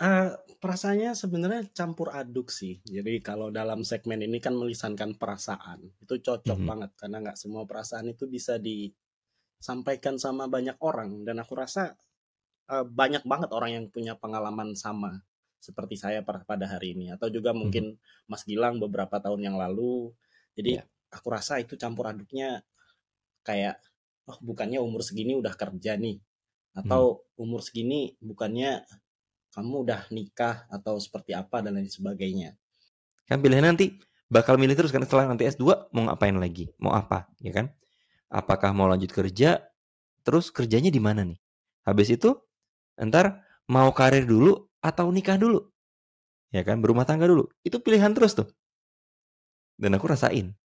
Eee, perasaannya sebenarnya campur aduk sih. Jadi kalau dalam segmen ini kan melisankan perasaan, itu cocok Mhm. banget karena nggak semua perasaan itu bisa disampaikan sama banyak orang dan aku rasa, eee, banyak banget orang yang punya pengalaman sama seperti saya per pada hari ini atau juga Mhm. mungkin Mas Gilang beberapa tahun yang lalu. Jadi Iya. aku rasa itu campur aduknya kayak, "Oh bukannya umur segini udah kerja nih," Mhm. atau "Umur segini bukannya kamu udah nikah," atau seperti apa dan lain sebagainya. Kan pilihannya nanti bakal milih terus kan setelah nanti S2 mau ngapain lagi, mau apa, ya kan? Apakah mau lanjut kerja, terus kerjanya di mana nih? Habis itu entar mau karir dulu atau nikah dulu, ya kan? Berumah tangga dulu, itu pilihan terus tuh. Dan aku rasain.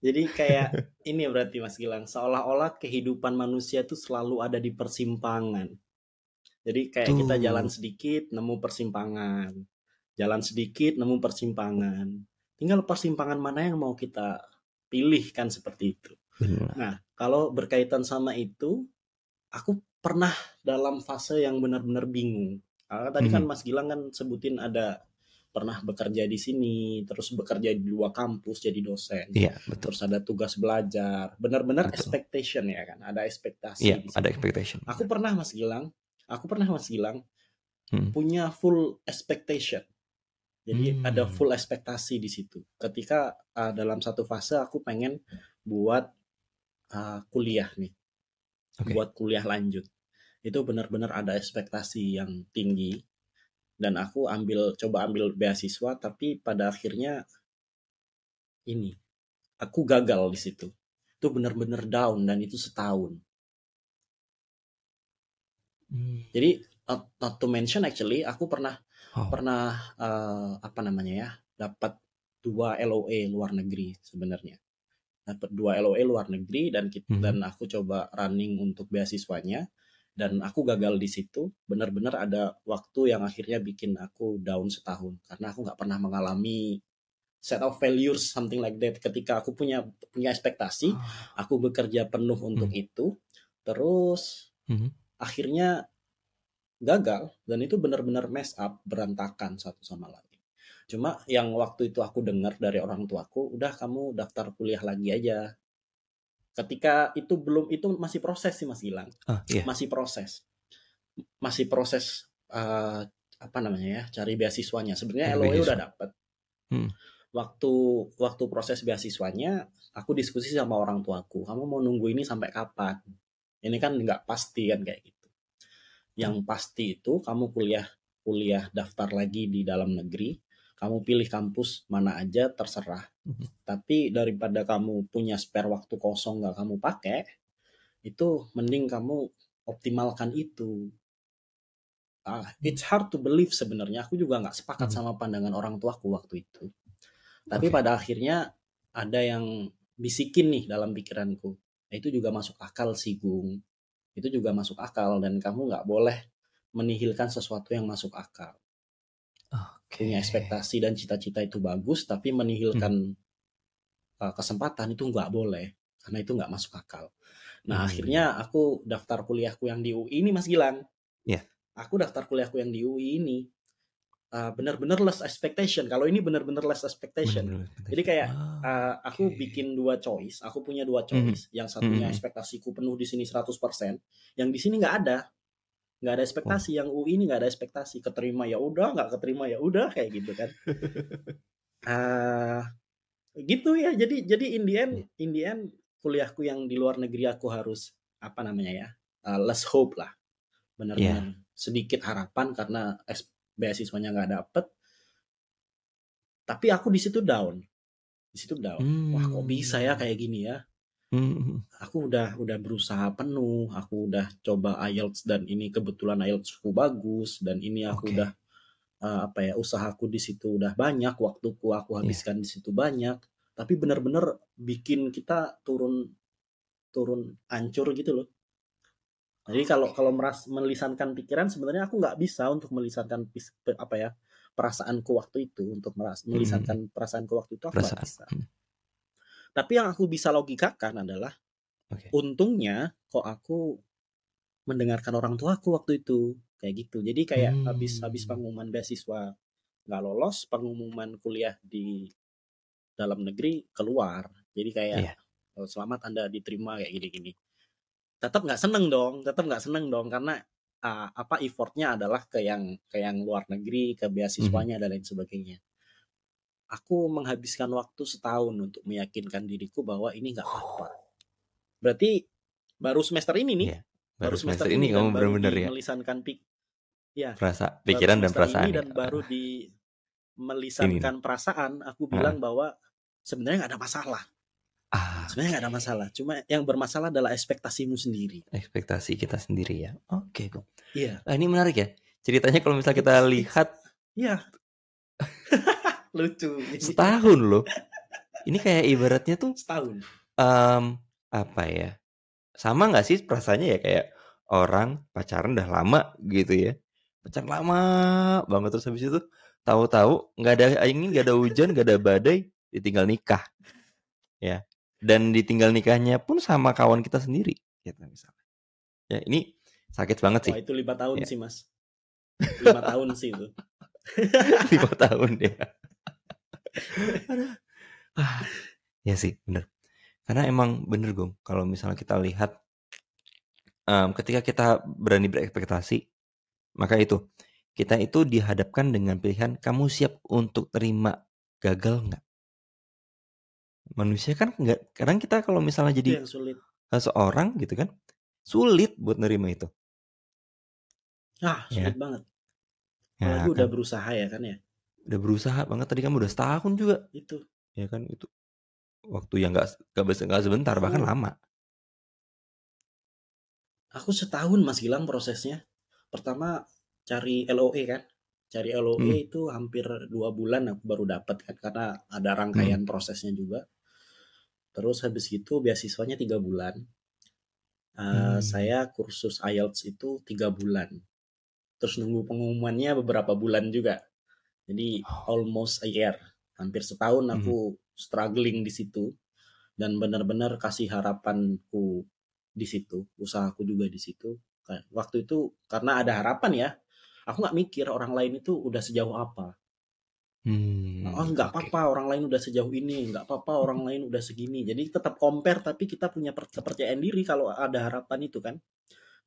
Jadi kayak ini berarti Mas Gilang, seolah-olah kehidupan manusia tuh selalu ada di persimpangan. Jadi kayak kita jalan Tuh. sedikit nemu persimpangan, jalan sedikit nemu persimpangan. Tinggal persimpangan mana yang mau kita pilih kan seperti itu. Benar. Nah, kalau berkaitan sama itu, aku pernah dalam fase yang benar-benar bingung. Karena tadi kan Mhm. Mas Gilang kan sebutin ada pernah bekerja di sini, terus bekerja di dua kampus jadi dosen. Iya, betul. Terus ada tugas belajar, benar-benar expectation ya kan, ada ekspektasi Iya, ada expectation. Aku pernah Mas Gilang, aku pernah Mas Gilang Mhm. punya full expectation. Jadi ada Hmm. full ekspektasi di situ. Ketika uh, dalam satu fase aku pengen buat uh, kuliah nih, Oke. buat kuliah lanjut. Itu benar-benar ada ekspektasi yang tinggi dan aku ambil coba ambil beasiswa tapi pada akhirnya ini aku gagal di situ. Itu benar-benar down dan itu setahun. Hmm. Jadi not, not to mention actually aku pernah Oh. pernah eh, apa namanya ya dapat dua LOE luar negeri sebenarnya dapat dua LOE luar negeri dan kit- Mhm. dan aku coba running untuk beasiswanya dan aku gagal di situ benar-benar ada waktu yang akhirnya bikin aku down setahun karena aku nggak pernah mengalami set of failures something like that ketika aku punya punya ekspektasi aku bekerja penuh untuk Hmm. itu terus Mhm. Akhirnya gagal dan itu benar-benar mess up berantakan satu sama lain. Cuma yang waktu itu aku dengar dari orang tuaku udah kamu daftar kuliah lagi aja. Ketika itu belum itu masih proses sih Mas Gilang Ah, iya. masih proses. Masih proses eh, apa namanya ya cari beasiswanya. Sebenarnya LOE udah dapet. Hmm. waktu waktu proses beasiswanya aku diskusi sama orang tuaku. Kamu mau nunggu ini sampai kapan ini kan nggak pasti kan kayak gitu yang pasti itu kamu kuliah kuliah daftar lagi di dalam negeri kamu pilih kampus mana aja terserah Mhm. tapi daripada kamu punya spare waktu kosong nggak kamu pakai itu mending kamu optimalkan itu ah, it's hard to believe sebenarnya aku juga nggak sepakat Mhm. sama pandangan orang tuaku waktu itu tapi Oke. pada akhirnya ada yang bisikin nih dalam pikiranku nah, itu juga masuk akal sih Gung itu juga masuk akal dan kamu nggak boleh menihilkan sesuatu yang masuk akal Oke. punya ekspektasi dan cita-cita itu bagus tapi menihilkan uh, kesempatan itu nggak boleh karena itu nggak masuk akal nah Hmm. akhirnya aku daftar kuliahku yang di UI ini Mas Gilang Iya. aku daftar kuliahku yang di UI ini uh, benar-benar less expectation. Kalau ini benar-benar less expectation. Bener-bener. jadi kayak Ah, uh, aku bikin dua choice. Aku punya dua Mhm. choice. Yang satunya Mhm. ekspektasiku penuh di sini 100% yang di sini nggak ada. Nggak ada ekspektasi. Yang UI ini nggak ada ekspektasi. Keterima ya udah nggak keterima ya udah kayak gitu kan. Ah gitu ya. Jadi jadi in the end in the end kuliahku yang di luar negeri aku harus apa namanya ya uh, less hope lah. Benar-benar sedikit harapan karena beasiswanya nggak dapet. Tapi aku di situ down. Di situ down. Wah kok bisa ya kayak gini ya? Hmm. aku udah udah berusaha penuh. Aku udah coba IELTS dan ini kebetulan IELTSku bagus. Dan ini aku Oke. udah uh, apa ya usahaku di situ udah banyak. Waktuku aku Iya. habiskan di situ banyak. Tapi benar-benar bikin kita turun turun hancur gitu loh jadi kalau kalau meras melisankan pikiran sebenarnya aku nggak bisa untuk melisankan pis- apa ya perasaanku waktu itu untuk meras melisankan perasaanku waktu itu aku Perasaan. bisa Hmm. tapi yang aku bisa logikakan adalah Oke. untungnya kok aku mendengarkan orang tuaku waktu itu kayak gitu jadi kayak habis habis Hmm. pengumuman beasiswa nggak lolos pengumuman kuliah di dalam negeri keluar jadi kayak Iya. "Oh, selamat anda diterima kayak gini-gini tetap nggak seneng dong tetap nggak seneng dong karena ah, apa effortnya adalah ke yang ke yang luar negeri ke beasiswanya dan lain sebagainya. Aku menghabiskan waktu setahun untuk meyakinkan diriku bahwa ini nggak apa-apa. Berarti baru semester ini nih. Iya. Baru semester ini dan kamu baru benar-benar ya. melisankan pik ya. Perasa baru pikiran dan semester perasaan ini ya. dan baru di melisankan perasaan aku bilang bahwa sebenarnya nggak ada masalah Ah, sebenarnya nggak ada masalah cuma yang bermasalah adalah ekspektasimu sendiri ekspektasi kita sendiri ya. Oke, Gung. iya Ah, ini menarik ya. Ceritanya kalau misalnya kita it's- lihat iya lucu setahun loh. Ini kayak ibaratnya tuh setahun em, apa ya? Sama nggak sih perasaannya ya kayak orang pacaran udah lama gitu ya. Pacaran lama banget terus habis itu tahu-tahu nggak ada angin, nggak ada hujan, nggak ada badai, ditinggal nikah. Ya. Dan ditinggal nikahnya pun sama kawan kita sendiri gitu misalnya. Ya, ini sakit banget sih. wah itu lima tahun Iya. sih mas lima tahun sih itu lima tahun ya. Ah, ya sih bener. Karena emang bener Gong. Kalau misalnya kita lihat em, ketika kita berani berekspektasi, maka itu kita itu dihadapkan dengan pilihan kamu siap untuk terima gagal nggak? Manusia kan nggak. Kadang kita kalau misalnya jadi yang sulit seseorang gitu kan, sulit buat nerima itu. ah Ya. sulit banget Ya, apalagi udah kan. berusaha ya kan ya udah berusaha banget tadi kamu udah setahun juga, itu ya kan itu waktu yang nggak nggak sebentar bahkan Aku- lama. aku setahun mas Gilang prosesnya pertama cari LOE kan cari LOE Hmm. itu hampir dua bulan aku baru dapat kan karena ada rangkaian prosesnya juga terus habis itu beasiswanya tiga bulan. Eh, Hmm. saya kursus IELTS itu tiga bulan. Terus nunggu pengumumannya beberapa bulan juga. Jadi almost a year. Hampir setahun Hmm. aku struggling di situ. Dan benar-benar kasih harapanku di situ usahaku juga di situ. Waktu itu karena ada harapan ya aku nggak mikir orang lain itu udah sejauh apa Hmm, oh nggak oke. apa-apa orang lain udah sejauh ini nggak apa-apa orang lain udah segini jadi tetap compare tapi kita punya per- kepercayaan diri kalau ada harapan itu kan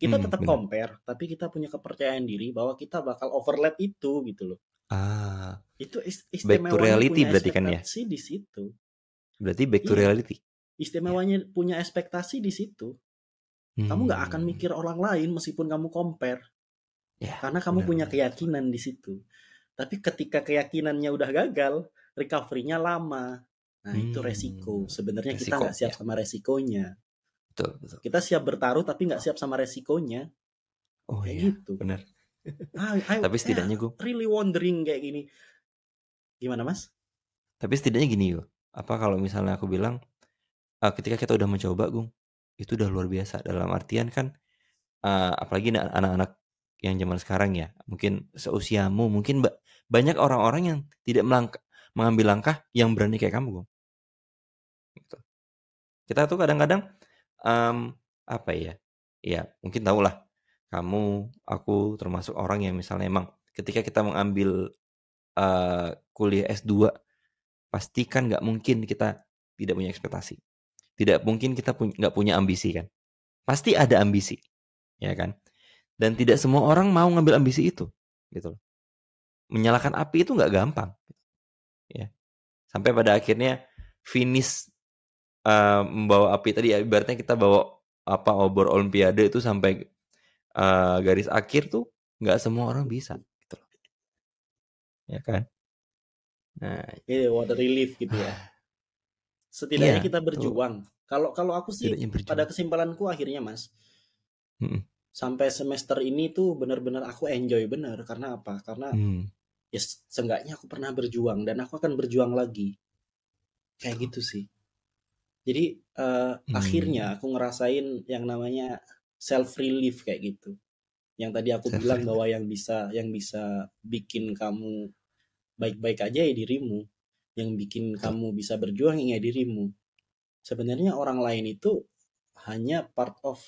kita Hmm, tetap benar. compare tapi kita punya kepercayaan diri bahwa kita bakal overlap itu gitu loh Ah, itu is- Back to reality berarti kan ya? di situ berarti back to Iya. reality. istimewanya punya ekspektasi di situ kamu nggak akan Hmm, mikir orang lain meskipun kamu compare Ya, karena kamu benar, punya keyakinan di situ tapi ketika keyakinannya udah gagal recovery-nya lama nah itu Hmm, resiko sebenarnya kita nggak siap ya. sama resikonya Betul, betul. kita siap bertaruh tapi nggak siap sama resikonya Oh kayak iya, gitu benar. I, I- Tapi ya, setidaknya gue, really wondering kayak gini gimana mas tapi setidaknya gini yo. Apa kalau misalnya aku bilang, ah, ketika kita udah mencoba, Gung, itu udah luar biasa. Dalam artian kan, ah, apalagi na- anak-anak yang zaman sekarang ya, mungkin seusiamu, mungkin ba- banyak orang-orang yang tidak melangka- mengambil langkah yang berani kayak kamu. Gitu. Kita tuh kadang-kadang em, apa ya? Ya mungkin tau lah kamu, aku termasuk orang yang misalnya emang ketika kita mengambil eh, kuliah S2 pasti kan nggak mungkin kita tidak punya ekspektasi. Tidak mungkin kita nggak punya ambisi kan. Pasti ada ambisi, ya kan? Dan tidak semua orang mau ngambil ambisi itu, gitu loh. Menyalakan api itu nggak gampang, ya. Sampai pada akhirnya finish eh, membawa api tadi ya, ibaratnya kita bawa apa obor olimpiade itu sampai eh, garis akhir tuh nggak semua orang bisa, gitu loh. Ya kan? Nah, Iya, water relief gitu ya. Setidaknya Iya, kita berjuang. Kalau kalau aku sih pada kesimpulanku akhirnya Mas, Mm-mm. Sampai semester ini tuh benar-benar aku enjoy bener karena apa? Karena Hmm. ya seenggaknya aku pernah berjuang dan aku akan berjuang lagi. Kayak gitu sih. Jadi eh, Hmm. akhirnya aku ngerasain yang namanya self relief kayak gitu. Yang tadi aku Self bilang bahwa yang bisa yang bisa bikin kamu baik-baik aja ya dirimu. Yang bikin Betul. kamu bisa berjuang ya dirimu. Sebenarnya orang lain itu hanya part of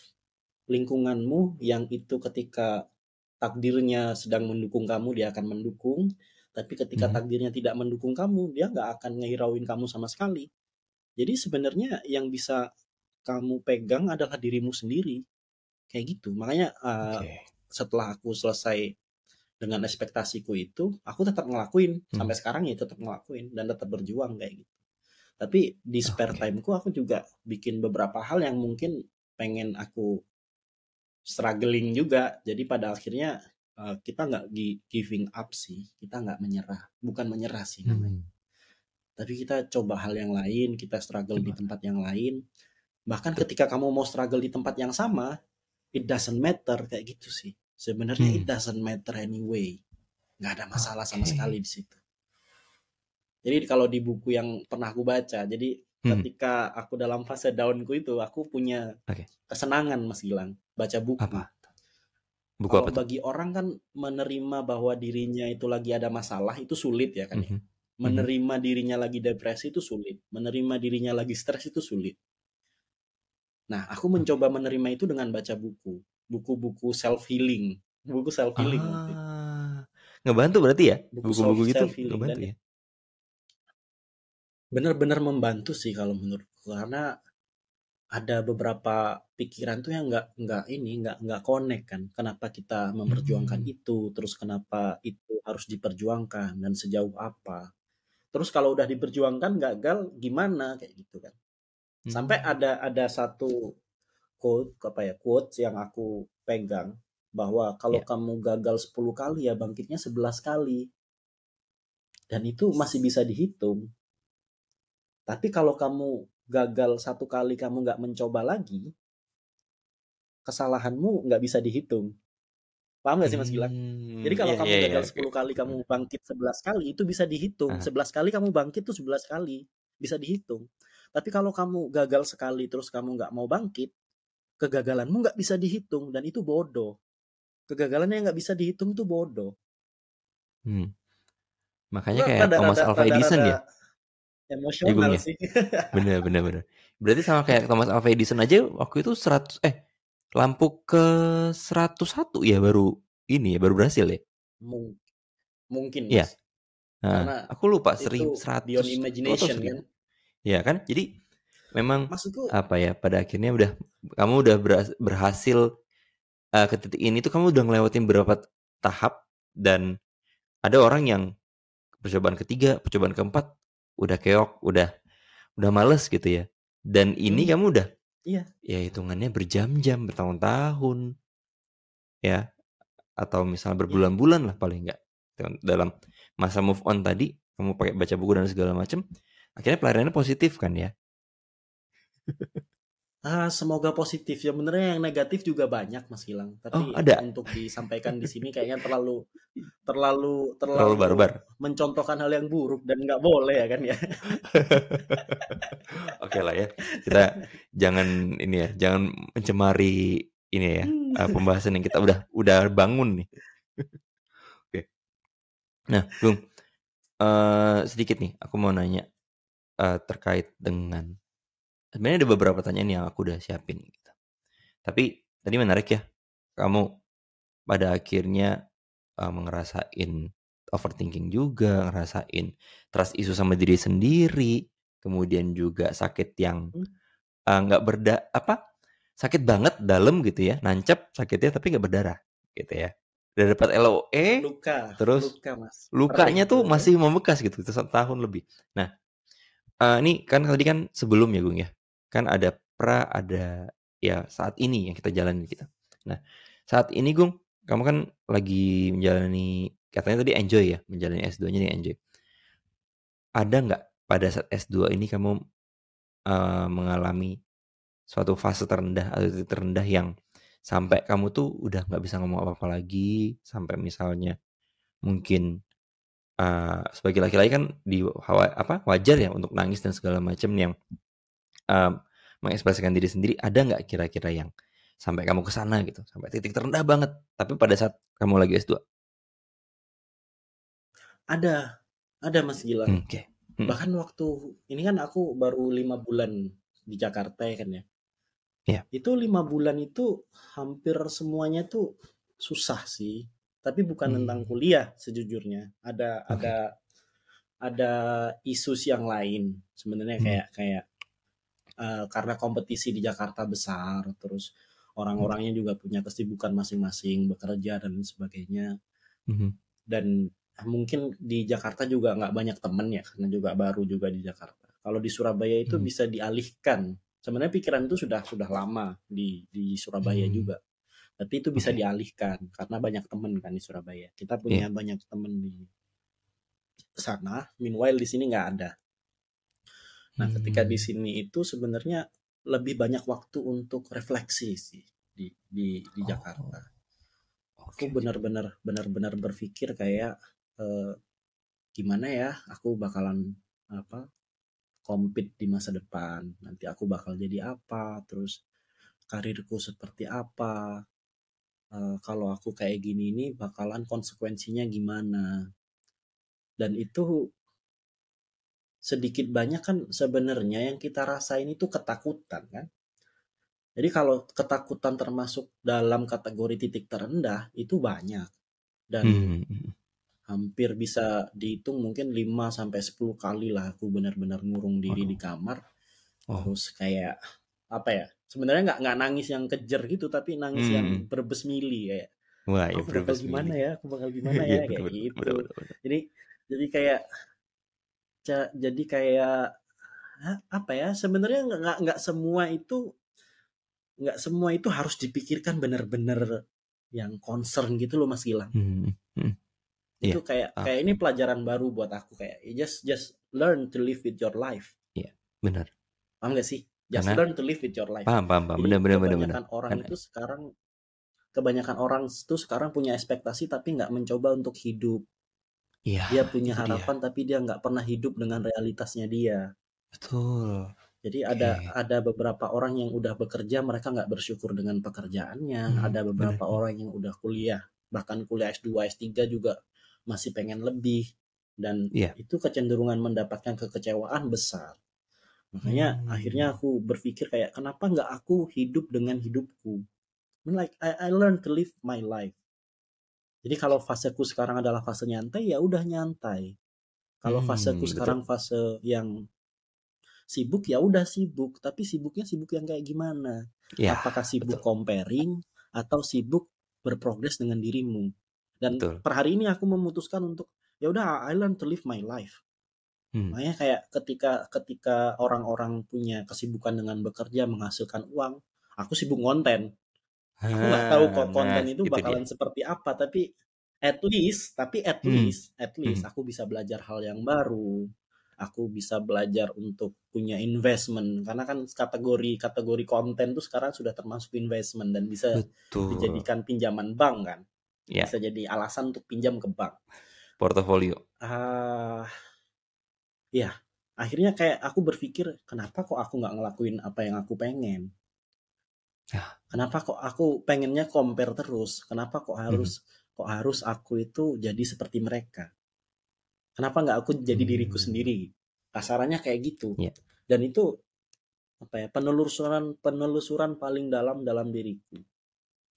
lingkunganmu yang itu ketika takdirnya sedang mendukung kamu dia akan mendukung. Tapi ketika Mhm. takdirnya tidak mendukung kamu dia nggak akan ngehirauin kamu sama sekali. Jadi sebenarnya yang bisa kamu pegang adalah dirimu sendiri. Kayak gitu. Makanya uh, setelah aku selesai dengan ekspektasiku itu aku tetap ngelakuin. Hmm. sampai sekarang ya tetap ngelakuin dan tetap berjuang kayak gitu. Tapi di spare Oke. timeku aku juga bikin beberapa hal yang mungkin pengen aku struggling juga. Jadi pada akhirnya uh, kita nggak gi- giving up sih. Kita nggak menyerah. Bukan menyerah sih namanya. Hmm. tapi kita coba hal yang lain kita struggle di tempat yang lain. Bahkan ketika kamu mau struggle di tempat yang sama it doesn't matter. Kayak gitu sih. Sebenarnya it Hmm. doesn't matter anyway. Nggak ada masalah sama Oke. sekali di situ. Jadi kalau di buku yang pernah aku baca jadi Hmm. ketika aku dalam fase downku itu aku punya Oke. kesenangan Mas Gilang baca buku Apa? Buku kalau apa tuh? bagi orang kan menerima bahwa dirinya itu lagi ada masalah itu sulit ya kan ya Mhm. menerima dirinya lagi depresi itu sulit, menerima dirinya lagi stres itu sulit. Nah, aku mencoba menerima itu dengan baca buku, buku-buku self healing, buku self healing. Ah, ngebantu berarti ya? Buku Buku-buku gitu ngebantu ya? benar-benar membantu sih kalau menurutku karena ada beberapa pikiran tuh yang nggak nggak ini nggak nggak connect kan. Kenapa kita memperjuangkan Hmm. itu, terus kenapa itu harus diperjuangkan dan sejauh apa. Terus kalau udah diperjuangkan gagal gimana kayak gitu kan. Sampai Hmm. ada ada satu quote apa ya quotes yang aku pegang bahwa kalau Ya. kamu gagal 10 kali ya bangkitnya 11 kali. Dan itu masih bisa dihitung. Tapi kalau kamu gagal satu kali kamu nggak mencoba lagi, kesalahanmu nggak bisa dihitung. Paham nggak sih Mas Gilang? Hmm, Jadi kalau iya, kamu iya, iya, gagal oke. 10 kali kamu bangkit 11 kali itu bisa dihitung. Ah. 11 kali kamu bangkit tuh 11 kali bisa dihitung. Tapi kalau kamu gagal sekali terus kamu nggak mau bangkit, kegagalanmu nggak bisa dihitung dan itu bodoh. Kegagalan yang nggak bisa dihitung itu bodoh. Hmm. Makanya Gua kayak rada- Thomas rada- Alva Edison rada ya? Emosional Ibung ya? sih. Bener, bener, bener. Berarti sama kayak Thomas Alva Edison aja waktu itu 100 eh lampu ke 101 ya baru ini ya baru berhasil ya. Mung- mungkin. Mas. Nah, Karena aku lupa seribu seratus beyond atau imagination seribu. kan. Ya kan? Jadi memang Maksudku apa ya pada akhirnya udah kamu udah berhasil eh, ke titik ini tuh kamu udah ngelewatin beberapa tahap dan ada orang yang percobaan ketiga, percobaan keempat udah keok, udah udah males gitu ya. Dan ini Hmm. kamu udah Iya. ya hitungannya berjam-jam, bertahun-tahun ya atau misalnya berbulan-bulan lah paling enggak dalam masa move on tadi kamu pakai baca buku dan segala macam akhirnya pelariannya positif kan ya Ah, semoga positif ya benernya yang negatif juga banyak Mas Gilang. Tapi Oh, ada? untuk disampaikan di sini kayaknya terlalu terlalu terlalu barbar mencontohkan hal yang buruk dan nggak boleh ya kan ya. oke lah ya kita jangan ini ya jangan mencemari ini ya eh, pembahasan yang kita udah udah bangun nih oke nah Bung eh, sedikit nih aku mau nanya eh, terkait dengan sebenarnya ada beberapa pertanyaan yang aku udah siapin gitu. tapi tadi menarik ya kamu pada akhirnya eh, ngerasain overthinking juga ngerasain trust isu sama diri sendiri kemudian juga sakit yang Hmm. nggak berda apa sakit banget dalam gitu ya nancep sakitnya tapi nggak berdarah gitu ya udah dapat LOE Luka, terus luka Mas. lukanya Perih tuh masih membekas gitu itu satu tahun lebih nah eh, ini kan tadi kan sebelum ya Gung ya kan ada pra ada ya saat ini yang kita jalani kita nah saat ini Gung kamu kan lagi menjalani katanya tadi enjoy ya menjalani S2 nya nih enjoy. Ada nggak pada saat S2 ini kamu eh, mengalami suatu fase terendah atau titik terendah yang sampai kamu tuh udah nggak bisa ngomong apa-apa lagi sampai misalnya mungkin eh, sebagai laki-laki kan di apa wajar ya untuk nangis dan segala macam yang mengekspresikan diri sendiri ada nggak kira-kira yang sampai kamu ke sana gitu sampai titik terendah banget tapi pada saat kamu lagi S2 Ada, ada Mas Gilang. Hmm, oke Hmm. Bahkan waktu ini kan aku baru lima bulan di Jakarta ya kan ya. Iya. Itu lima bulan itu hampir semuanya tuh susah sih. Tapi bukan Hmm. tentang kuliah sejujurnya. Ada Oke. ada ada isu yang lain sebenarnya Hmm. kayak kayak eh, karena kompetisi di Jakarta besar, terus orang-orangnya juga punya kesibukan masing-masing, bekerja dan sebagainya. Mhm. Dan mungkin di Jakarta juga nggak banyak temen ya, karena juga baru juga di Jakarta. Kalau di Surabaya itu Hmm. bisa dialihkan. Sebenarnya pikiran itu sudah sudah lama di di Surabaya Hmm. juga. Tapi itu bisa Oke. dialihkan karena banyak temen kan di Surabaya. Kita punya banyak temen di sana. Meanwhile di sini nggak ada. Nah, ketika di Hmm. sini itu sebenarnya lebih banyak waktu untuk refleksi sih di di di Oh. Jakarta. Oke. Aku benar-benar benar-benar berpikir kayak eh, gimana ya aku bakalan apa compete di masa depan. Nanti aku bakal jadi apa, terus karirku seperti apa. Eh, kalau aku kayak gini ini bakalan konsekuensinya gimana. Dan itu sedikit banyak kan sebenarnya yang kita rasain itu ketakutan kan. Jadi kalau ketakutan termasuk dalam kategori titik terendah itu banyak dan Hmm. hampir bisa dihitung mungkin 5 sampai 10 kali lah aku benar-benar ngurung diri Waduh. di kamar Oh. terus kayak apa ya sebenarnya nggak nggak nangis yang kejer gitu tapi nangis yang Hmm. berbesmili kayak Wah, ya aku bakal berbes gimana ya aku bakal gimana Iya, ya kayak bener, gitu jadi jadi kayak jadi kayak apa ya sebenarnya nggak nggak semua itu nggak semua itu harus dipikirkan benar-benar yang concern gitu loh Mas Gilang Hmm. Hmm. itu Iya, kayak kayak ini pelajaran baru buat aku kayak you just just learn to live with your life benar. paham gak sih just Karena- learn to live with your life Paham, paham, paham. Benar, benar, benar, kebanyakan orang Karena- itu sekarang kebanyakan orang itu sekarang punya ekspektasi tapi nggak mencoba untuk hidup Iya, dia punya itu dia. harapan tapi dia nggak pernah hidup dengan realitasnya dia Betul. jadi ada ada beberapa orang yang udah bekerja mereka nggak bersyukur dengan pekerjaannya Hmm, ada beberapa benar. orang yang udah kuliah bahkan kuliah S2 S3 juga masih pengen lebih dan Iya. itu kecenderungan mendapatkan kekecewaan besar makanya Hmm. akhirnya aku berpikir kayak kenapa nggak aku hidup dengan hidupku I mean, like I, I learn to live my life jadi kalau faseku sekarang adalah fase nyantai ya udah nyantai kalau Hmm, faseku betul. sekarang fase yang sibuk ya udah sibuk tapi sibuknya sibuk yang kayak gimana Ya, apakah sibuk betul. comparing atau sibuk berprogres dengan dirimu dan Betul. per hari ini aku memutuskan untuk ya udah I learn to live my life Hmm. makanya kayak ketika ketika orang-orang punya kesibukan dengan bekerja menghasilkan uang aku sibuk konten aku nggak tahu kok Ah, konten nah, itu itu dia. bakalan seperti apa tapi at least tapi at Hmm. least at least Hmm. aku bisa belajar hal yang baru aku bisa belajar untuk punya investment karena kan kategori kategori konten tuh sekarang sudah termasuk investment dan bisa Betul. dijadikan pinjaman bank kan Ya, bisa jadi alasan untuk pinjam ke bank portofolio. ah ya akhirnya kayak aku berpikir kenapa kok aku nggak ngelakuin apa yang aku pengen Ah. kenapa kok aku pengennya compare terus kenapa kok harus Mhm. kok harus aku itu jadi seperti mereka kenapa nggak aku jadi diriku Hmm. sendiri kasarannya kayak gitu Iya. dan itu apa ya penelusuran penelusuran paling dalam dalam diriku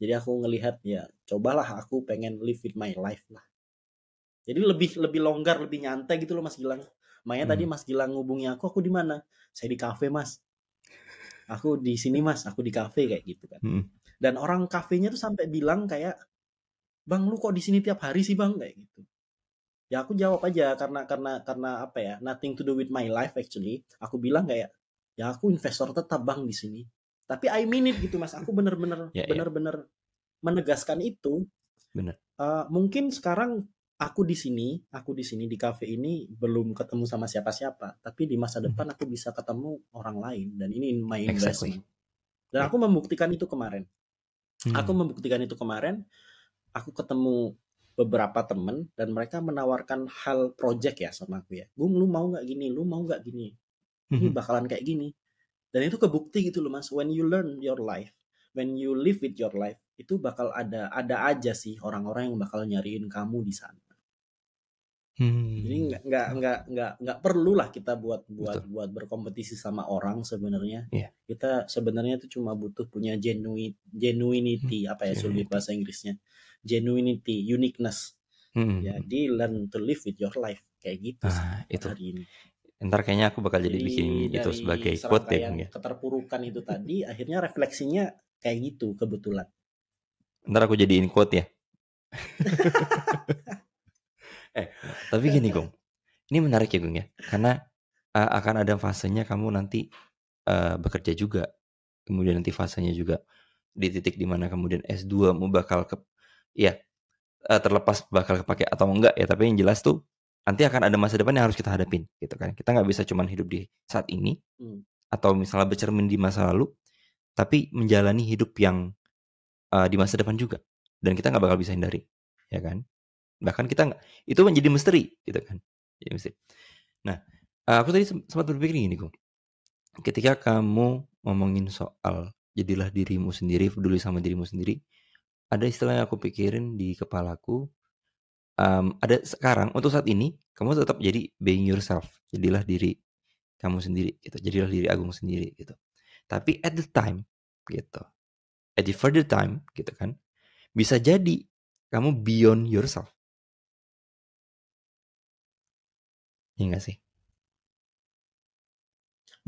jadi aku ngelihat ya cobalah aku pengen live with my life lah jadi lebih lebih longgar lebih nyantai gitu loh Mas Gilang makanya tadi Hmm. Mas Gilang ngubungi aku aku di mana saya di kafe Mas aku di sini Mas. Aku di kafe kayak gitu kan. Hmm. dan orang kafenya tuh sampai bilang kayak bang lu kok di sini tiap hari sih bang? Kayak gitu. Ya aku jawab aja karena karena karena apa ya nothing to do with my life actually. Aku bilang kayak ya aku investor tetap bang di sini. Tapi I mean it gitu mas. Aku bener-bener Ya, ya. bener-bener menegaskan itu. Bener. Eh, mungkin sekarang aku di sini aku di sini di cafe ini belum ketemu sama siapa-siapa tapi di masa Mhm. depan aku bisa ketemu orang lain dan ini my Exactly. investment dan Ya. aku membuktikan itu kemarin Hmm. Aku membuktikan itu kemarin. Aku ketemu beberapa temen dan mereka menawarkan hal project ya sama aku ya. Bung, lu mau nggak gini? Lu mau nggak gini? Ini Mhm. bakalan kayak gini. Dan itu kebukti gitu loh mas. When you learn your life, when you live with your life, itu bakal ada ada aja sih orang-orang yang bakal nyariin kamu di sana. Hmm. Jadi nggak nggak nggak nggak nggak perlu lah kita buat buat Betul. buat berkompetisi sama orang sebenarnya. Iya. Kita sebenarnya itu cuma butuh punya genuine genuinity apa ya sulit Genuinity. bahasa Inggrisnya. genuinity, uniqueness. Hmm. Jadi learn to live with your life kayak gitu sih Nah, buat itu. hari ini. Ntar kayaknya aku bakal jadi Jadi bikin itu sebagai quote ya, ya. keterpurukan itu tadi, akhirnya refleksinya kayak gitu kebetulan. Ntar aku jadiin quote ya. eh, tapi gini, Gong. Ini menarik ya, Gong ya. Karena uh, akan ada fasenya kamu nanti uh, bekerja juga. Kemudian nanti fasenya juga di titik di mana kemudian S2 mau bakal ke ya uh, terlepas bakal kepake atau enggak ya tapi yang jelas tuh nanti akan ada masa depan yang harus kita hadapin gitu kan kita nggak bisa cuman hidup di saat ini Hmm. atau misalnya bercermin di masa lalu tapi menjalani hidup yang uh, di masa depan juga dan kita nggak bakal bisa hindari ya kan bahkan kita nggak itu menjadi misteri gitu kan. Jadi misteri. Nah uh, aku tadi sem- sempat berpikir gini kok ketika kamu ngomongin soal jadilah dirimu sendiri peduli sama dirimu sendiri ada istilah yang aku pikirin di kepalaku Em, ada sekarang untuk saat ini kamu tetap jadi being yourself jadilah diri kamu sendiri gitu. Jadilah diri Agung sendiri gitu. Tapi at the time gitu. At the further time gitu kan bisa jadi kamu beyond yourself Iya gak sih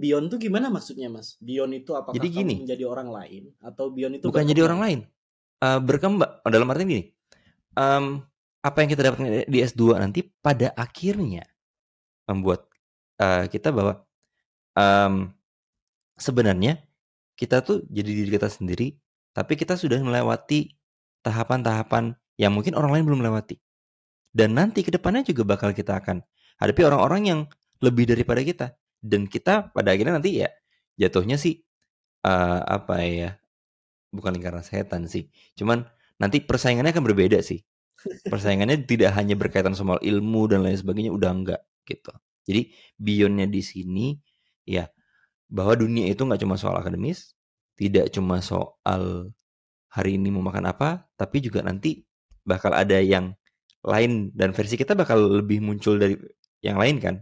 Beyond tuh gimana maksudnya, Mas? Beyond itu apakah Jadi kamu gini. menjadi orang lain atau beyond itu bukan jadi berkembang? orang lain Eh, berkembang dalam arti gini em, apa yang kita dapatkan di S2 nanti pada akhirnya membuat eh, kita bahwa em, sebenarnya kita tuh jadi diri kita sendiri tapi kita sudah melewati tahapan-tahapan yang mungkin orang lain belum melewati dan nanti ke depannya juga bakal kita akan hadapi orang-orang yang lebih daripada kita. Dan kita pada akhirnya nanti ya jatuhnya sih eh, apa ya bukan lingkaran setan sih cuman nanti persaingannya akan berbeda sih. Persaingannya tidak hanya berkaitan sama ilmu dan lain sebagainya udah enggak gitu. Jadi beyondnya di sini ya bahwa dunia itu nggak cuma soal akademis tidak cuma soal hari ini mau makan apa tapi juga nanti bakal ada yang lain dan versi kita bakal lebih muncul dari yang lain kan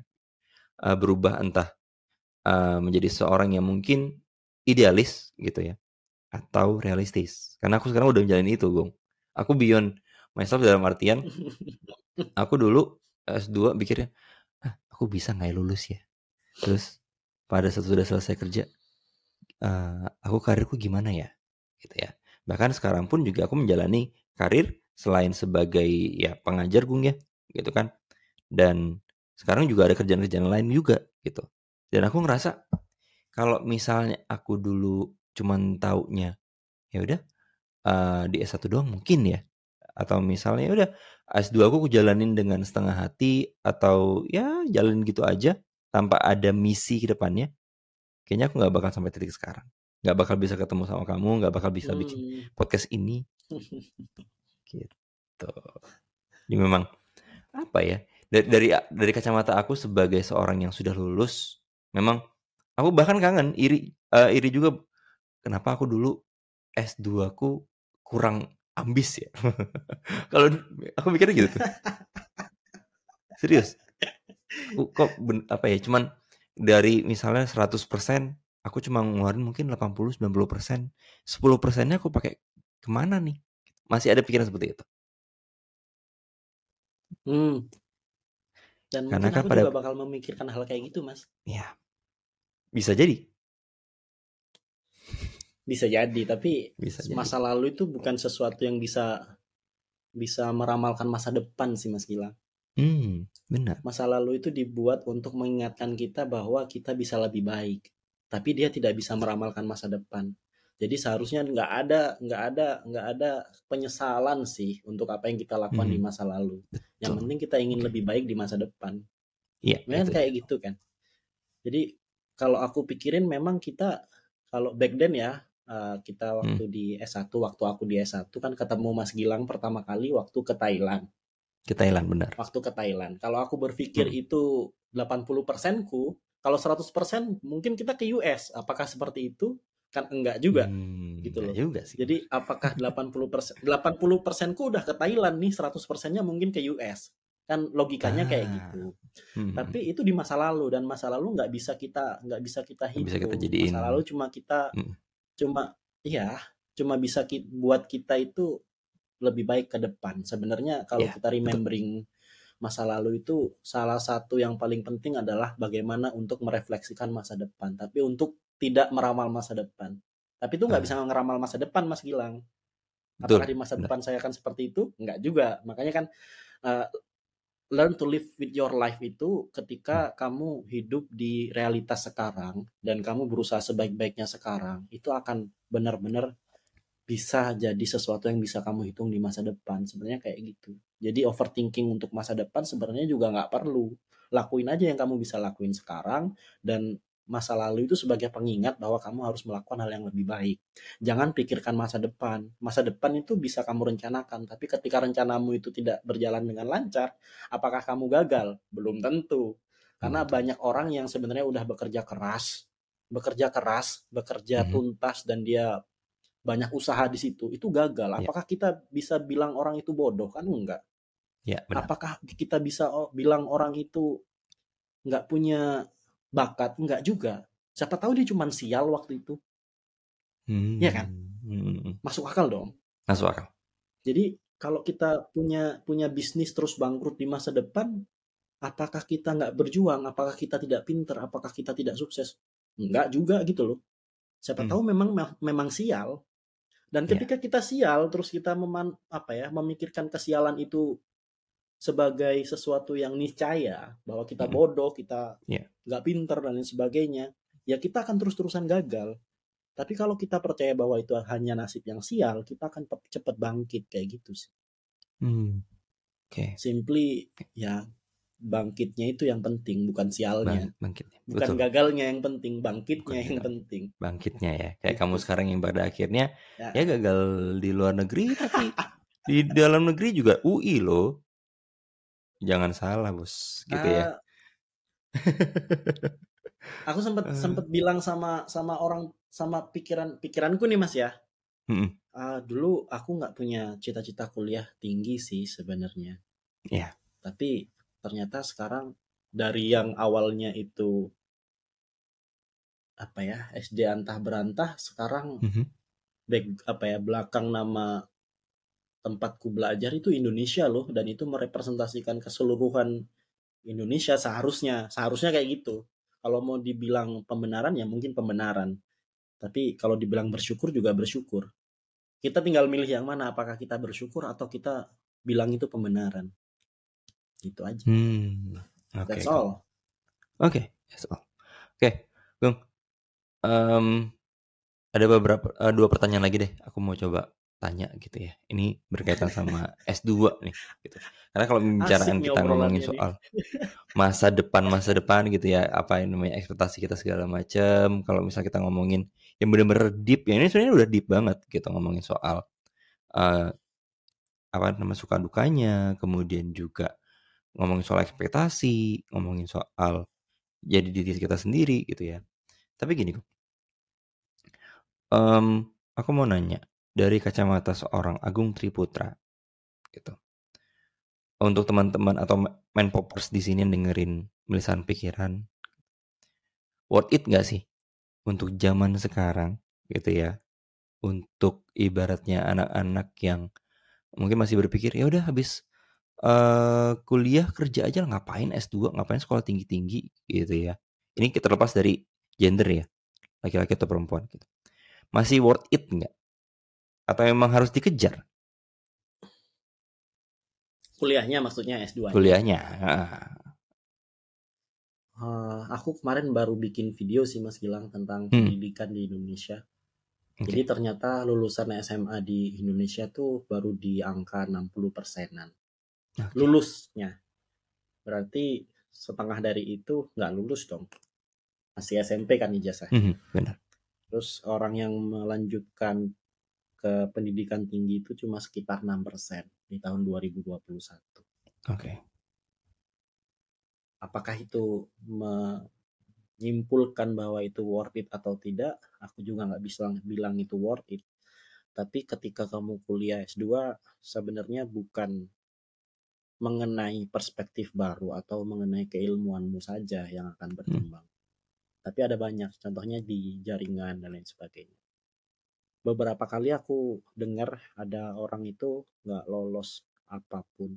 Eh, berubah entah eh, menjadi seorang yang mungkin idealis gitu ya atau realistis. Karena aku sekarang udah menjalani itu gong aku beyond myself dalam artian aku dulu S2 pikirnya ah, aku bisa nggak ya lulus ya? Terus pada saat sudah selesai kerja eh, aku karirku gimana ya? Gitu ya. Bahkan sekarang pun juga aku menjalani karir selain sebagai ya pengajar gung ya gitu kan. Dan sekarang juga ada kerjaan-kerjaan lain juga gitu. Dan aku ngerasa kalau misalnya aku dulu cuman taunya ya udah eh, di S1 doang mungkin ya. Atau misalnya ya udah S2 aku aku jalanin dengan setengah hati atau ya jalan gitu aja tanpa ada misi ke depannya kayaknya aku nggak bakal sampai titik sekarang. Nggak bakal bisa ketemu sama kamu nggak bakal bisa bikin Hmm. podcast ini. Gitu. Jadi memang apa ya dari dari dari kacamata aku sebagai seorang yang sudah lulus memang aku bahkan kangen iri eh, iri juga kenapa aku dulu S2 aku kurang ambis ya? Kalau aku mikirnya gitu tuh. Serius. Aku kok ben- apa ya cuman dari misalnya 100% aku cuma ngeluarin mungkin 80 90% 10 persennya aku pakai ke mana nih? Masih ada pikiran seperti itu? Hmm. Dan Karena mungkin kan aku pada- juga bakal memikirkan hal kayak gitu, Mas. ya bisa jadi Bisa jadi, tapi bisa jadi masa lalu itu bukan sesuatu yang bisa bisa meramalkan masa depan sih, Mas Gilang. hmm benar Masa lalu itu dibuat untuk mengingatkan kita bahwa kita bisa lebih baik, tapi dia tidak bisa meramalkan masa depan. Jadi seharusnya nggak ada nggak ada nggak ada penyesalan sih untuk apa yang kita lakukan di Mhm. masa lalu. Yang Betul. penting kita ingin lebih baik di masa depan. iya Memang kayak gitu kan. Jadi kalau aku pikirin memang kita kalau back then ya eh, kita Hmm. waktu di S1 waktu aku di S1 kan ketemu Mas Gilang pertama kali waktu ke Thailand. ke Thailand benar Waktu ke Thailand. Kalau aku berpikir Hmm. itu 80% ku, kalau 100% mungkin kita ke US. Apakah seperti itu? Kan enggak juga. Hmm, gitu loh. juga sih Jadi apakah 80% 80% ku udah ke Thailand nih, 100%-nya mungkin ke US. Kan logikanya kayak Ah. gitu. Hmm, Tapi itu di masa lalu dan masa lalu nggak bisa kita nggak bisa kita Nggak bisa hitung. kita jadiin. Masa lalu cuma kita Mm. cuma iya cuma bisa ki- buat kita itu lebih baik ke depan. Sebenarnya kalau Ya, kita betul. remembering masa lalu itu salah satu yang paling penting adalah bagaimana untuk merefleksikan masa depan, tapi untuk tidak meramal masa depan. Tapi itu nggak Ah. bisa ngeramal masa depan, Mas Gilang. Betul, Apakah di masa depan saya akan seperti itu? Nggak juga. Makanya kan eh, learn to live with your life itu Hmm. ketika kamu hidup di realitas sekarang dan kamu berusaha sebaik-baiknya sekarang, itu akan benar-benar bisa jadi sesuatu yang bisa kamu hitung di masa depan. Sebenarnya kayak gitu. Jadi overthinking untuk masa depan sebenarnya juga nggak perlu. Lakuin aja yang kamu bisa lakuin sekarang dan masa lalu itu sebagai pengingat bahwa kamu harus melakukan hal yang lebih baik. Jangan pikirkan masa depan. Masa depan itu bisa kamu rencanakan, tapi ketika rencanamu itu tidak berjalan dengan lancar, apakah kamu gagal? Belum tentu. Karena tentu. banyak orang yang sebenarnya udah bekerja keras, bekerja keras, bekerja Mhm. tuntas dan dia banyak usaha di situ, itu gagal. Ya. Apakah kita bisa bilang orang itu bodoh? Kan enggak. Ya, benar. Apakah kita bisa o- bilang orang itu nggak punya bakat? Enggak juga. Siapa tahu dia cuma sial waktu itu. Iya kan? Hmm. Masuk akal dong. Masuk akal. Jadi kalau kita punya punya bisnis terus bangkrut di masa depan, apakah kita nggak berjuang? Apakah kita tidak pinter? Apakah kita tidak sukses? Enggak juga gitu loh. Siapa Hmm. tahu memang memang sial. Dan Ya. ketika kita sial, terus kita meman, apa ya, memikirkan kesialan itu sebagai sesuatu yang niscaya bahwa kita Mm. bodoh, kita Ya. nggak pinter dan lain sebagainya, ya kita akan terus-terusan gagal. Tapi kalau kita percaya bahwa itu hanya nasib yang sial, kita akan cepat bangkit kayak gitu sih. Hmm. Oke. Simply ya bangkitnya itu yang penting, bukan sialnya. Bang, bangkitnya. Bukan Betul. gagalnya yang penting, bangkitnya Bukan yang gagal. penting. Bangkitnya ya. Kayak Gitu kamu sekarang yang pada akhirnya Ya. ya gagal di luar negeri tapi di dalam negeri juga UI loh. Jangan salah, Bos. Gitu ya. Ah, aku sempat Eh. sempat bilang sama sama orang sama pikiran pikiranku nih Mas ya. Ah, dulu aku nggak punya cita-cita kuliah tinggi sih sebenarnya. Iya. Tapi ternyata sekarang dari yang awalnya itu apa ya SD antah berantah sekarang Mhm. back apa ya belakang nama tempatku belajar itu Indonesia loh dan itu merepresentasikan keseluruhan Indonesia seharusnya seharusnya kayak gitu. Kalau mau dibilang pembenaran ya mungkin pembenaran. Tapi kalau dibilang bersyukur juga bersyukur. Kita tinggal milih yang mana apakah kita bersyukur atau kita bilang itu pembenaran. Gitu aja. Hmm. Oke. That's all. Oke, that's all. Oke, Gung. Em, ada beberapa eh, dua pertanyaan lagi deh. Aku mau coba tanya gitu ya. Ini berkaitan sama S2 nih gitu. Karena kalau pembicaraan kita ngomongin soal masa depan masa depan gitu ya, apa yang namanya ekspektasi kita segala macam. Kalau misal kita ngomongin yang benar-benar deep, ya ini sebenarnya udah deep banget gitu ngomongin soal eh, apa nama suka dukanya, kemudian juga ngomongin soal ekspektasi, ngomongin soal jadi diri kita sendiri gitu ya. Tapi gini kok, em, aku mau nanya dari kacamata seorang Agung Triputra gitu. Untuk teman-teman atau main poppers di sini yang dengerin melisan pikiran, worth it gak sih untuk zaman sekarang gitu ya? Untuk ibaratnya anak-anak yang mungkin masih berpikir ya udah habis eh kuliah kerja aja lah, ngapain S2 ngapain sekolah tinggi-tinggi gitu ya ini kita lepas dari gender ya laki-laki atau perempuan gitu masih worth it nggak atau memang harus dikejar Kuliahnya maksudnya S2. kuliahnya Ah, Eh, aku kemarin baru bikin video sih Mas Gilang tentang Hmm. pendidikan di Indonesia. oke Jadi ternyata lulusan SMA di Indonesia tuh baru di angka 60 persenan. Oke. Lulusnya. Berarti setengah dari itu nggak lulus dong. Masih SMP kan ijazah. Mhm, benar Terus orang yang melanjutkan ke pendidikan tinggi itu cuma sekitar 6 persen di tahun 2021. oke Apakah itu menyimpulkan bahwa itu worth it atau tidak? Aku juga nggak bisa bilang itu worth it. Tapi ketika kamu kuliah S2, sebenarnya bukan mengenai perspektif baru atau mengenai keilmuanmu saja yang akan berkembang. Tapi ada banyak, contohnya di jaringan dan lain sebagainya. Beberapa kali aku dengar ada orang itu nggak lolos apa pun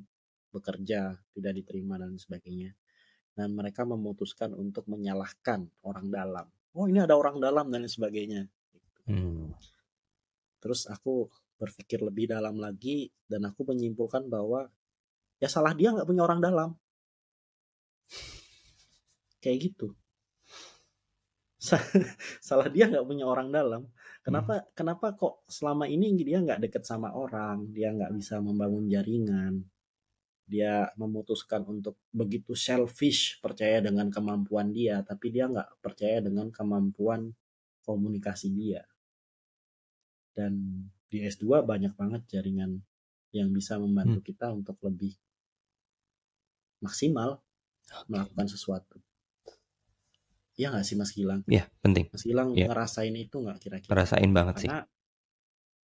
bekerja tidak diterima dan sebagainya. Dan mereka memutuskan untuk menyalahkan orang dalam. Oh ini ada orang dalam dan sebagainya Hmm. terus aku berpikir lebih dalam lagi dan aku menyimpulkan bahwa ya salah dia nggak punya orang dalam. Kayak gitu salah dia nggak punya orang dalam. Kenapa kenapa kok selama ini dia nggak deket sama orang dia nggak bisa membangun jaringan dia memutuskan untuk begitu selfish percaya dengan kemampuan dia tapi dia nggak percaya dengan kemampuan komunikasi dia. Dan di S2 banyak banget jaringan yang bisa membantu kita untuk lebih maksimal melakukan sesuatu. Iya nggak sih Mas Gilang? Ya, penting. Mas Gilang Iya. ngerasain itu nggak kira-kira? Ngerasain banget sih. Karena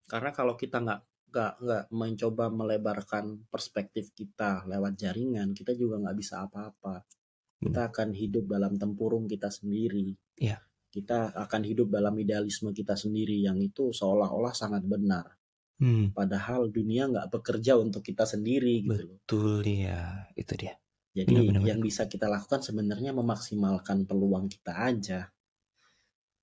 karena kalau kita nggak nggak nggak mencoba melebarkan perspektif kita lewat jaringan, kita juga nggak bisa apa-apa. Kita akan hidup dalam tempurung kita sendiri. Iya. Kita akan hidup dalam idealisme kita sendiri yang itu seolah-olah sangat benar. Hmm, Padahal dunia nggak bekerja untuk kita sendiri gitu loh. betul ya, itu dia. Jadi Benar, benar, yang bisa kita lakukan sebenarnya memaksimalkan peluang kita aja.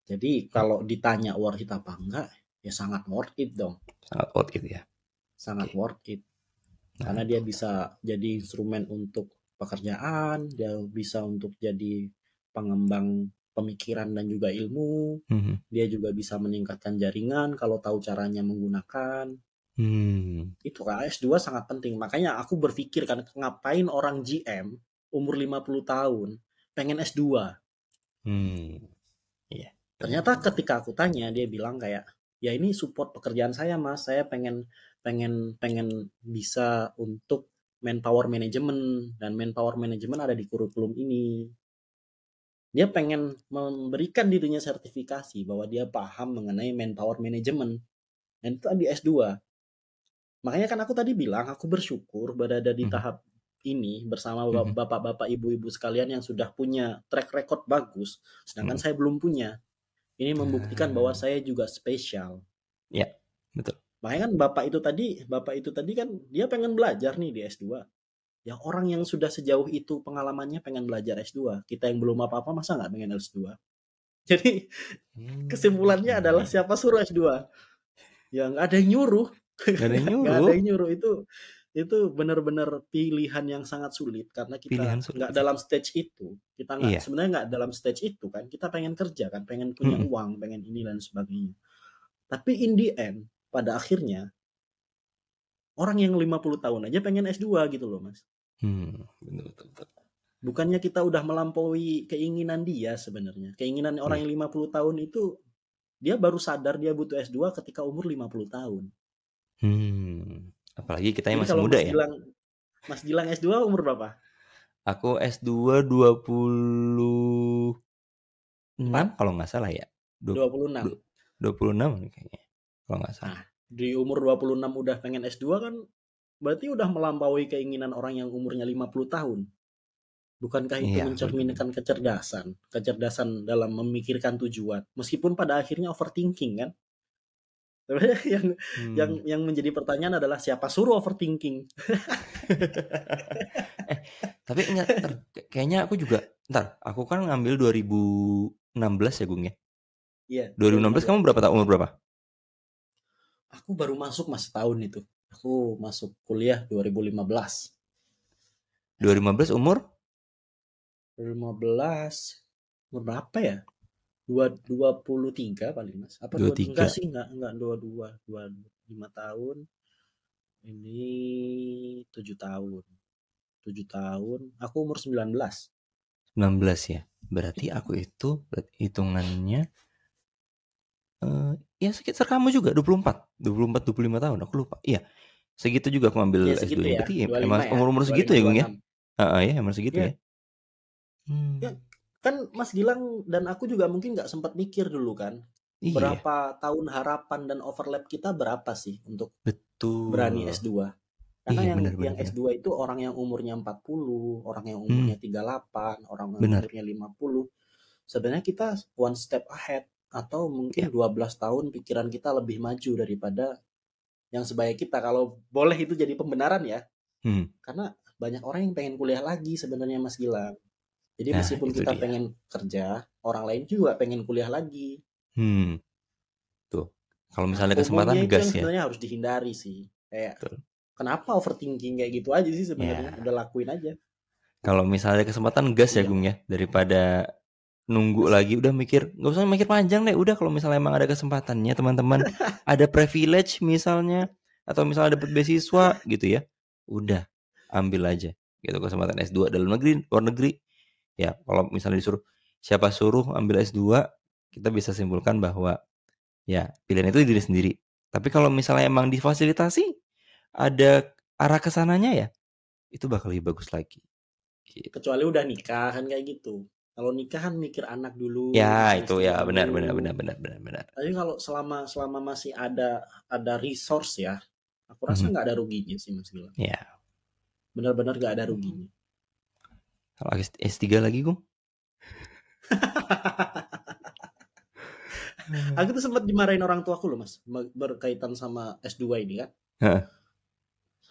Jadi kalau ditanya worth it apa enggak, ya sangat worth it dong. Sangat out it ya. Sangat Oke. worth it. Nah, Karena dia bisa jadi instrumen untuk pekerjaan, dia bisa untuk jadi pengembang pemikiran dan juga ilmu. mhm. Dia juga bisa meningkatkan jaringan kalau tahu caranya menggunakan. Hmm, Itu KS2 sangat penting. Makanya aku berpikir kan ngapain orang GM umur 50 tahun pengen S2. hmm, Ternyata ketika aku tanya dia bilang kayak ya ini support pekerjaan saya Mas. Saya pengen pengen pengen bisa untuk manpower management dan manpower management ada di kurikulum ini. Dia pengen memberikan dirinya sertifikasi bahwa dia paham mengenai manpower management. Dan itu di S2. Makanya kan aku tadi bilang aku bersyukur berada di Mhm. tahap ini bersama Mhm. bapak-bapak ibu-ibu sekalian yang sudah punya track record bagus sedangkan Mhm. saya belum punya. Ini membuktikan bahwa Ah. saya juga spesial. Ya, betul. Makanya kan bapak itu tadi, bapak itu tadi kan dia pengen belajar nih di S2. Ya orang yang sudah sejauh itu pengalamannya pengen belajar S2. Kita yang belum apa-apa masa nggak pengen S2? Jadi Hmm. kesimpulannya adalah siapa suruh S2? Ya nggak ada yang nyuruh. Gak ada yang Nggak ada nyuruh. yang nyuruh itu itu benar-benar pilihan yang sangat sulit karena kita nggak dalam stage itu kita nggak Iya. sebenarnya nggak dalam stage itu kan kita pengen kerja kan pengen punya Mm-mm. uang pengen ini dan sebagainya tapi in the end pada akhirnya orang yang 50 tahun aja pengen S2 gitu loh mas Hmm, betul, betul, betul. bukannya kita udah melampaui keinginan dia sebenarnya keinginan orang Iya. yang 50 tahun itu dia baru sadar dia butuh S2 ketika umur 50 tahun Hmm, apalagi kita Jadi masih muda Mas ya. Gilang Mas Gilang S2 umur berapa? Aku S2 26 kalau nggak salah ya. Du- 26. 26 nih kayaknya. Kalau nggak salah. Di umur 26 udah pengen S2 kan berarti udah melampaui keinginan orang yang umurnya 50 tahun. Bukankah itu Iya, mencerminkan kecerdasan, kecerdasan dalam memikirkan tujuan, meskipun pada akhirnya overthinking kan? Yang Hmm. yang yang menjadi pertanyaan adalah siapa suruh overthinking? Tapi enggak, ntar, kayaknya aku juga, ntar, aku kan ngambil 2016 ya Gung ya. Iya. 2016 kamu berapa tahun umur berapa? Aku baru masuk mas tahun itu. Aku masuk kuliah 2015. 2015 umur 2015 umur berapa ya? Dua, 23 paling mas. Apa 23? 23? Enggak sih, enggak, enggak 22. 25 tahun. Ini 7 tahun. 7 tahun. Aku umur 19. 19 ya. Berarti aku itu hitungannya eh ya sekitar kamu juga 24. 24 25 tahun aku lupa. Iya. Segitu juga aku ambil Ya S2 segitu nya. ya. Berarti 25 emang ya. umur-umur segitu ya Gung ya? 25, 26. Heeh ya, emang segitu Iya. ya. Hmm. Ya, Kan Mas Gilang dan aku juga mungkin nggak sempat mikir dulu kan. Iya, Berapa tahun harapan dan overlap kita berapa sih untuk betul. berani S2? Karena Iya, yang benar, yang benar. S2 itu orang yang umurnya 40, orang yang umurnya 38, orang yang Hmm. Benar. umurnya 50. Sebenarnya kita one step ahead atau mungkin Ya. 12 tahun pikiran kita lebih maju daripada yang sebaya kita kalau boleh itu jadi pembenaran ya Hmm. karena banyak orang yang pengen kuliah lagi sebenarnya Mas Gilang jadi Nah, meskipun kita dia. pengen kerja orang lain juga pengen kuliah lagi Hmm. Tuh. Kalau misalnya Nah, kesempatan gas ya. sebenarnya harus dihindari sih kayak Betul. kenapa overthinking kayak gitu aja sih sebenarnya Ya. udah lakuin aja Kalau misalnya kesempatan gas ya Iya. Gung ya daripada nunggu lagi udah mikir nggak usah mikir panjang deh udah kalau misalnya emang ada kesempatannya teman-teman ada privilege misalnya atau misalnya dapat beasiswa gitu ya udah ambil aja gitu kesempatan S2 dalam negeri luar negeri ya kalau misalnya disuruh siapa suruh ambil S2 kita bisa simpulkan bahwa ya pilihan itu diri sendiri. Tapi kalau misalnya emang difasilitasi ada arah ke sananya ya itu bakal lebih bagus lagi. Gitu. kecuali udah nikah kan kayak gitu. Kalau nikah kan mikir anak dulu Ya itu ya benar dulu. benar benar benar benar benar. tapi kalau selama selama masih ada ada resource ya aku rasa nggak ada ruginya sih mas Gilang. Ya. Benar-benar nggak ada ruginya S3 lagi gue. aku tuh sempat dimarahin orang tuaku loh mas berkaitan sama S2 ini kan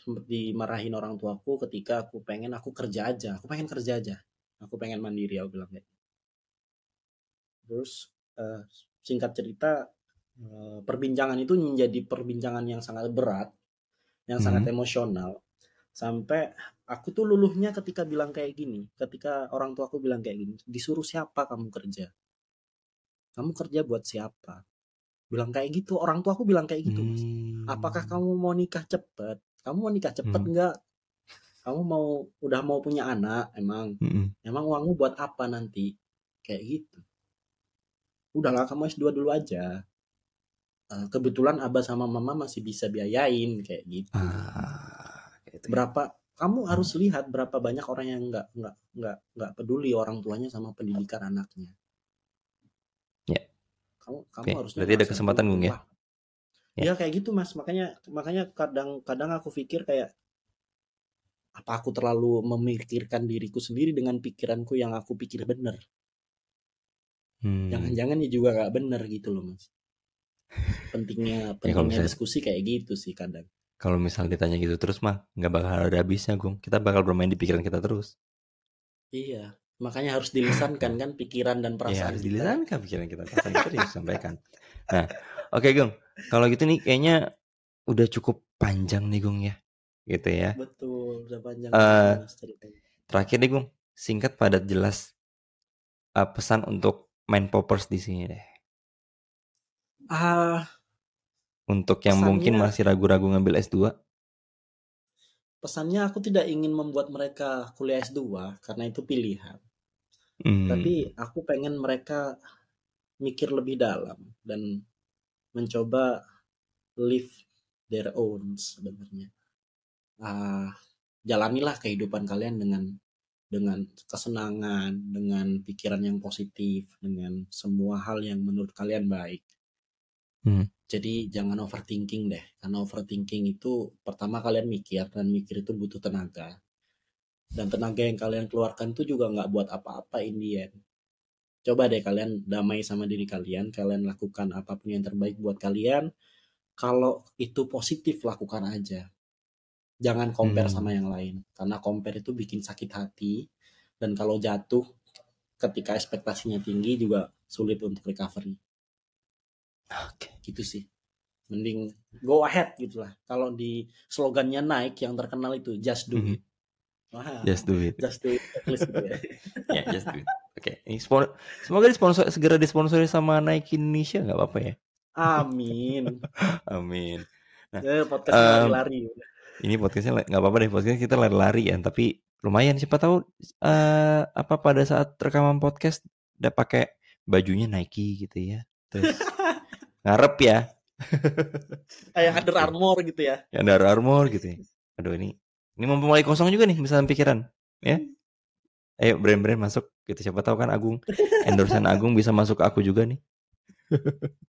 sempat dimarahin orang tuaku ketika aku pengen aku kerja aja aku pengen kerja aja aku pengen mandiri aku bilang kayak gitu. terus eh, singkat cerita eh, perbincangan itu menjadi perbincangan yang sangat berat yang Hmm. sangat emosional sampai aku tuh luluhnya ketika bilang kayak gini ketika orang tua aku bilang kayak gini disuruh siapa kamu kerja kamu kerja buat siapa bilang kayak gitu orang tua aku bilang kayak gitu Mas. Hmm. apakah kamu mau nikah cepet kamu mau nikah cepet Hmm. nggak kamu mau udah mau punya anak emang Mm-mm. emang uangmu buat apa nanti kayak gitu udahlah kamu S2 dulu aja Eh, kebetulan abah sama mama masih bisa biayain kayak gitu Ah, gitu ya. berapa kamu harus lihat berapa banyak orang yang nggak nggak nggak nggak peduli orang tuanya sama pendidikan anaknya Ya. kamu kamu Oke, harusnya berarti ada kesempatan, Gung, ya? Ya. ya kayak gitu mas makanya makanya kadang kadang aku pikir kayak apa aku terlalu memikirkan diriku sendiri dengan pikiranku yang aku pikir bener Hmm. jangan-jangan ya juga nggak bener gitu loh mas pentingnya Ya, pentingnya misalnya- diskusi kayak gitu sih kadang Kalau misalnya ditanya gitu terus mah nggak bakal ada habisnya Gung. Kita bakal bermain di pikiran kita terus. iya makanya harus dilisankan kan pikiran dan Ya perasaan harus kita. dilisankan pikiran kita. Perasaan kita disampaikan. Nah, oke Gung. Kalau gitu nih kayaknya udah cukup panjang nih Gung ya. Gitu ya. betul udah panjang Eh, ceritanya. Terakhir nih Gung, singkat padat jelas uh, pesan untuk main poppers di sini deh. ah Untuk yang Pesannya- mungkin masih ragu-ragu ngambil S2, pesannya aku tidak ingin membuat mereka kuliah S2 karena itu pilihan. Hmm, tapi aku pengen mereka mikir lebih dalam dan mencoba live their own sebenarnya. Ah jalanilah kehidupan kalian dengan dengan kesenangan dengan pikiran yang positif dengan semua hal yang menurut kalian baik Hmm. jadi jangan overthinking deh karena overthinking itu pertama kalian mikir dan mikir itu butuh tenaga. Dan tenaga yang kalian keluarkan itu juga nggak buat apa-apa in the end. Coba deh kalian damai sama diri kalian kalian lakukan apa pun yang terbaik buat kalian. Kalau itu positif lakukan aja. Jangan compare Hmm. sama yang lain karena compare itu bikin sakit hati. Dan kalau jatuh ketika ekspektasinya tinggi juga sulit untuk recovery Oke. gitu sih mending go ahead gitu lah kalau di slogannya Nike yang terkenal itu just do Mhm. it Wah, Just do it. just do it gitu ya. ya, just do it. Oke, ini spon- semoga disponsor segera disponsori sama Nike Indonesia nggak apa-apa ya. amin Amin. ya, podcast Um, lari-lari Ini podcastnya nggak apa-apa deh, podcastnya kita lari-lari ya, tapi lumayan siapa tahu eh apa pada saat rekaman podcast udah pakai bajunya Nike gitu ya. Terus ngarep ya, kayak Under Armour gitu ya ya Under Armour gitu ya. Aduh ini ini mumpung mulai kosong juga nih misalnya pikiran ya. Ayo brand-brand masuk gitu siapa tahu kan Agung endorsean Agung bisa masuk ke aku juga nih.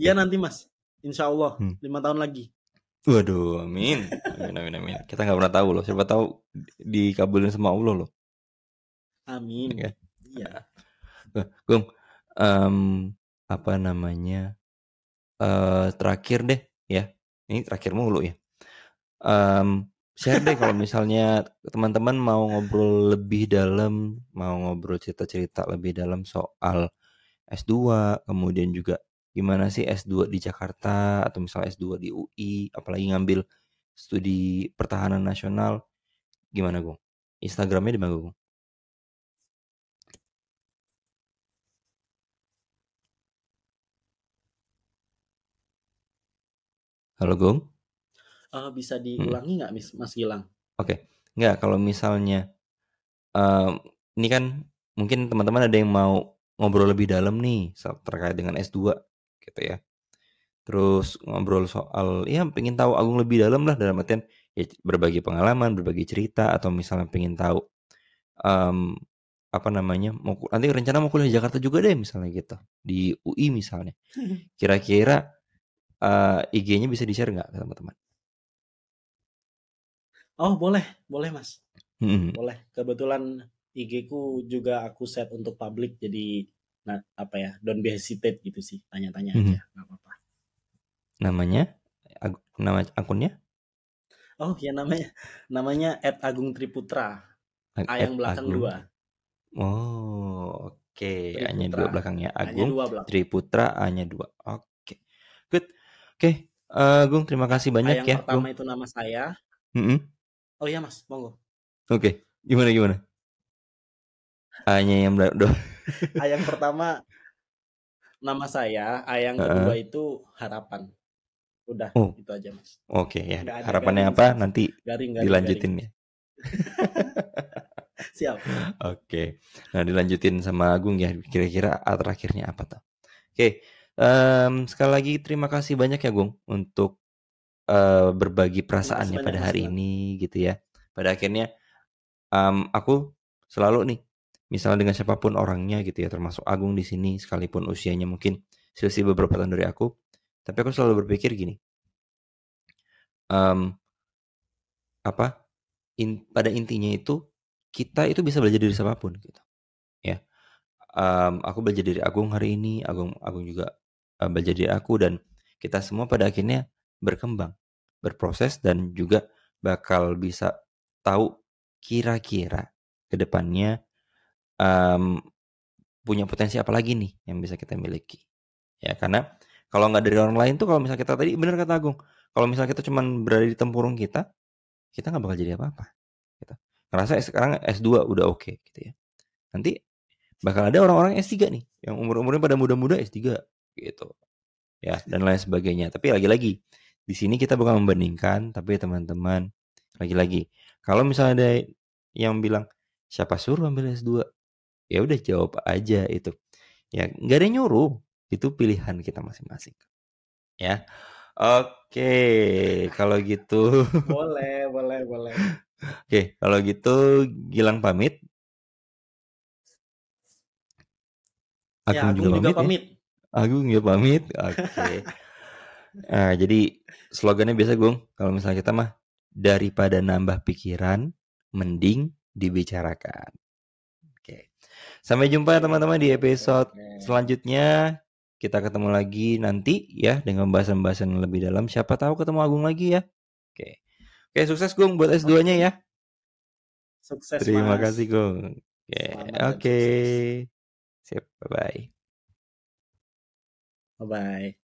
Iya nanti mas Insya Allah Hmm. lima tahun lagi Waduh, amin. Amin, amin, amin. Kita nggak pernah tahu loh. Siapa tahu dikabulin sama Allah loh. amin Iya. iya Eh, Gung, em, apa namanya eh terakhir deh ya. Ini terakhir mulu ya. Um, share deh kalau misalnya teman-teman mau ngobrol lebih dalam, mau ngobrol cerita-cerita lebih dalam soal S2, kemudian juga gimana sih S2 di Jakarta atau misalnya S2 di UI, apalagi ngambil studi pertahanan nasional, gimana Gung? Instagramnya di mana Gung? Halo Gung? Eh, bisa Hmm. diulangi nggak Mis Mas Gilang? Oke. Nggak, kalau misalnya em, ini kan mungkin teman-teman ada yang mau ngobrol lebih dalam nih terkait dengan S2 gitu ya. Terus ngobrol soal ya pengen tahu Agung lebih dalam lah dalam artian ya berbagi pengalaman, berbagi cerita atau misalnya pengen tahu em, apa namanya mau nanti rencana mau kuliah di Jakarta juga deh misalnya gitu di UI misalnya. Kira-kira eh, IG-nya bisa di-share nggak ke teman-teman? Oh, boleh, boleh Mas. Hmm. Boleh. Kebetulan IG ku juga aku set untuk publik jadi nah apa ya, don't be hesitate gitu sih, tanya-tanya Mhm. aja, nggak apa-apa. Namanya Ag- nama akunnya Oh, ya namanya namanya @agung triputra. Ag- A yang belakang Agung. dua. Oh, oke. A-nya Triputra. dua belakangnya Hanya Agung. dua belakang. Triputra A-nya dua. Oke. Good. Oke, eh, Gung terima kasih banyak yang ya, pertama Gung. itu nama saya. Mm-mm. Oh iya Mas, monggo. Oke. Gimana gimana? A-nya yang. A yang pertama nama saya, A yang Heeh. kedua itu harapan. Udah, Oh. itu aja Mas. Oke ya. Nggak ada Harapannya garing apa? Nanti Garing garing dilanjutin ya. garing. Siap. Oke. Nah, dilanjutin sama Agung ya. Kira-kira terakhirnya apa tuh? Oke. Em, sekali lagi terima kasih banyak ya, Gung, untuk eh, berbagi perasaannya pada hari ini gitu ya. Pada akhirnya em, aku selalu nih, misalnya dengan siapa pun orangnya gitu ya, termasuk Agung di sini, sekalipun usianya mungkin selisih beberapa tahun dari aku, tapi aku selalu berpikir gini, em, apa? In, pada intinya itu kita itu bisa belajar dari siapa pun gitu, ya. Em, aku belajar dari Agung hari ini, Agung Agung juga eh, dari aku dan kita semua pada akhirnya berkembang, berproses dan juga bakal bisa tahu kira-kira ke depannya em, punya potensi apa lagi nih yang bisa kita miliki. Ya, karena kalau nggak dari orang lain tuh kalau misalnya kita tadi bener kata Agung, kalau misalnya kita cuman berada di tempurung kita, kita nggak bakal jadi apa-apa. Gitu. Ngerasa sekarang S2 udah oke gitu ya. Nanti bakal ada orang-orang S3 nih yang umur-umurnya pada muda-muda S3 gitu. Ya, dan lain sebagainya. Tapi lagi-lagi di sini kita bukan membandingkan, tapi teman-teman lagi-lagi kalau misalnya ada yang bilang siapa suruh ambil S2? Ya udah jawab aja itu. Ya, nggak ada yang nyuruh. Itu pilihan kita masing-masing. Ya. Oke, kalau gitu. Boleh, boleh, boleh. Oke, kalau gitu Gilang pamit. Ya, Agung Agung juga juga pamit ya. Agung juga pamit. Oke. Nah, jadi slogannya biasa Gung, kalau misalnya kita mah daripada nambah pikiran, mending dibicarakan. Oke. Sampai jumpa teman-teman di episode selanjutnya. Kita ketemu lagi nanti ya dengan bahasan-bahasan yang lebih dalam. Siapa tahu ketemu Agung lagi ya. Oke. Oke, sukses Gung buat S2-nya ya. Sukses, Terima Mas. kasih Gung. Oke. Oke. sukses. Siap, bye-bye. Bye-bye.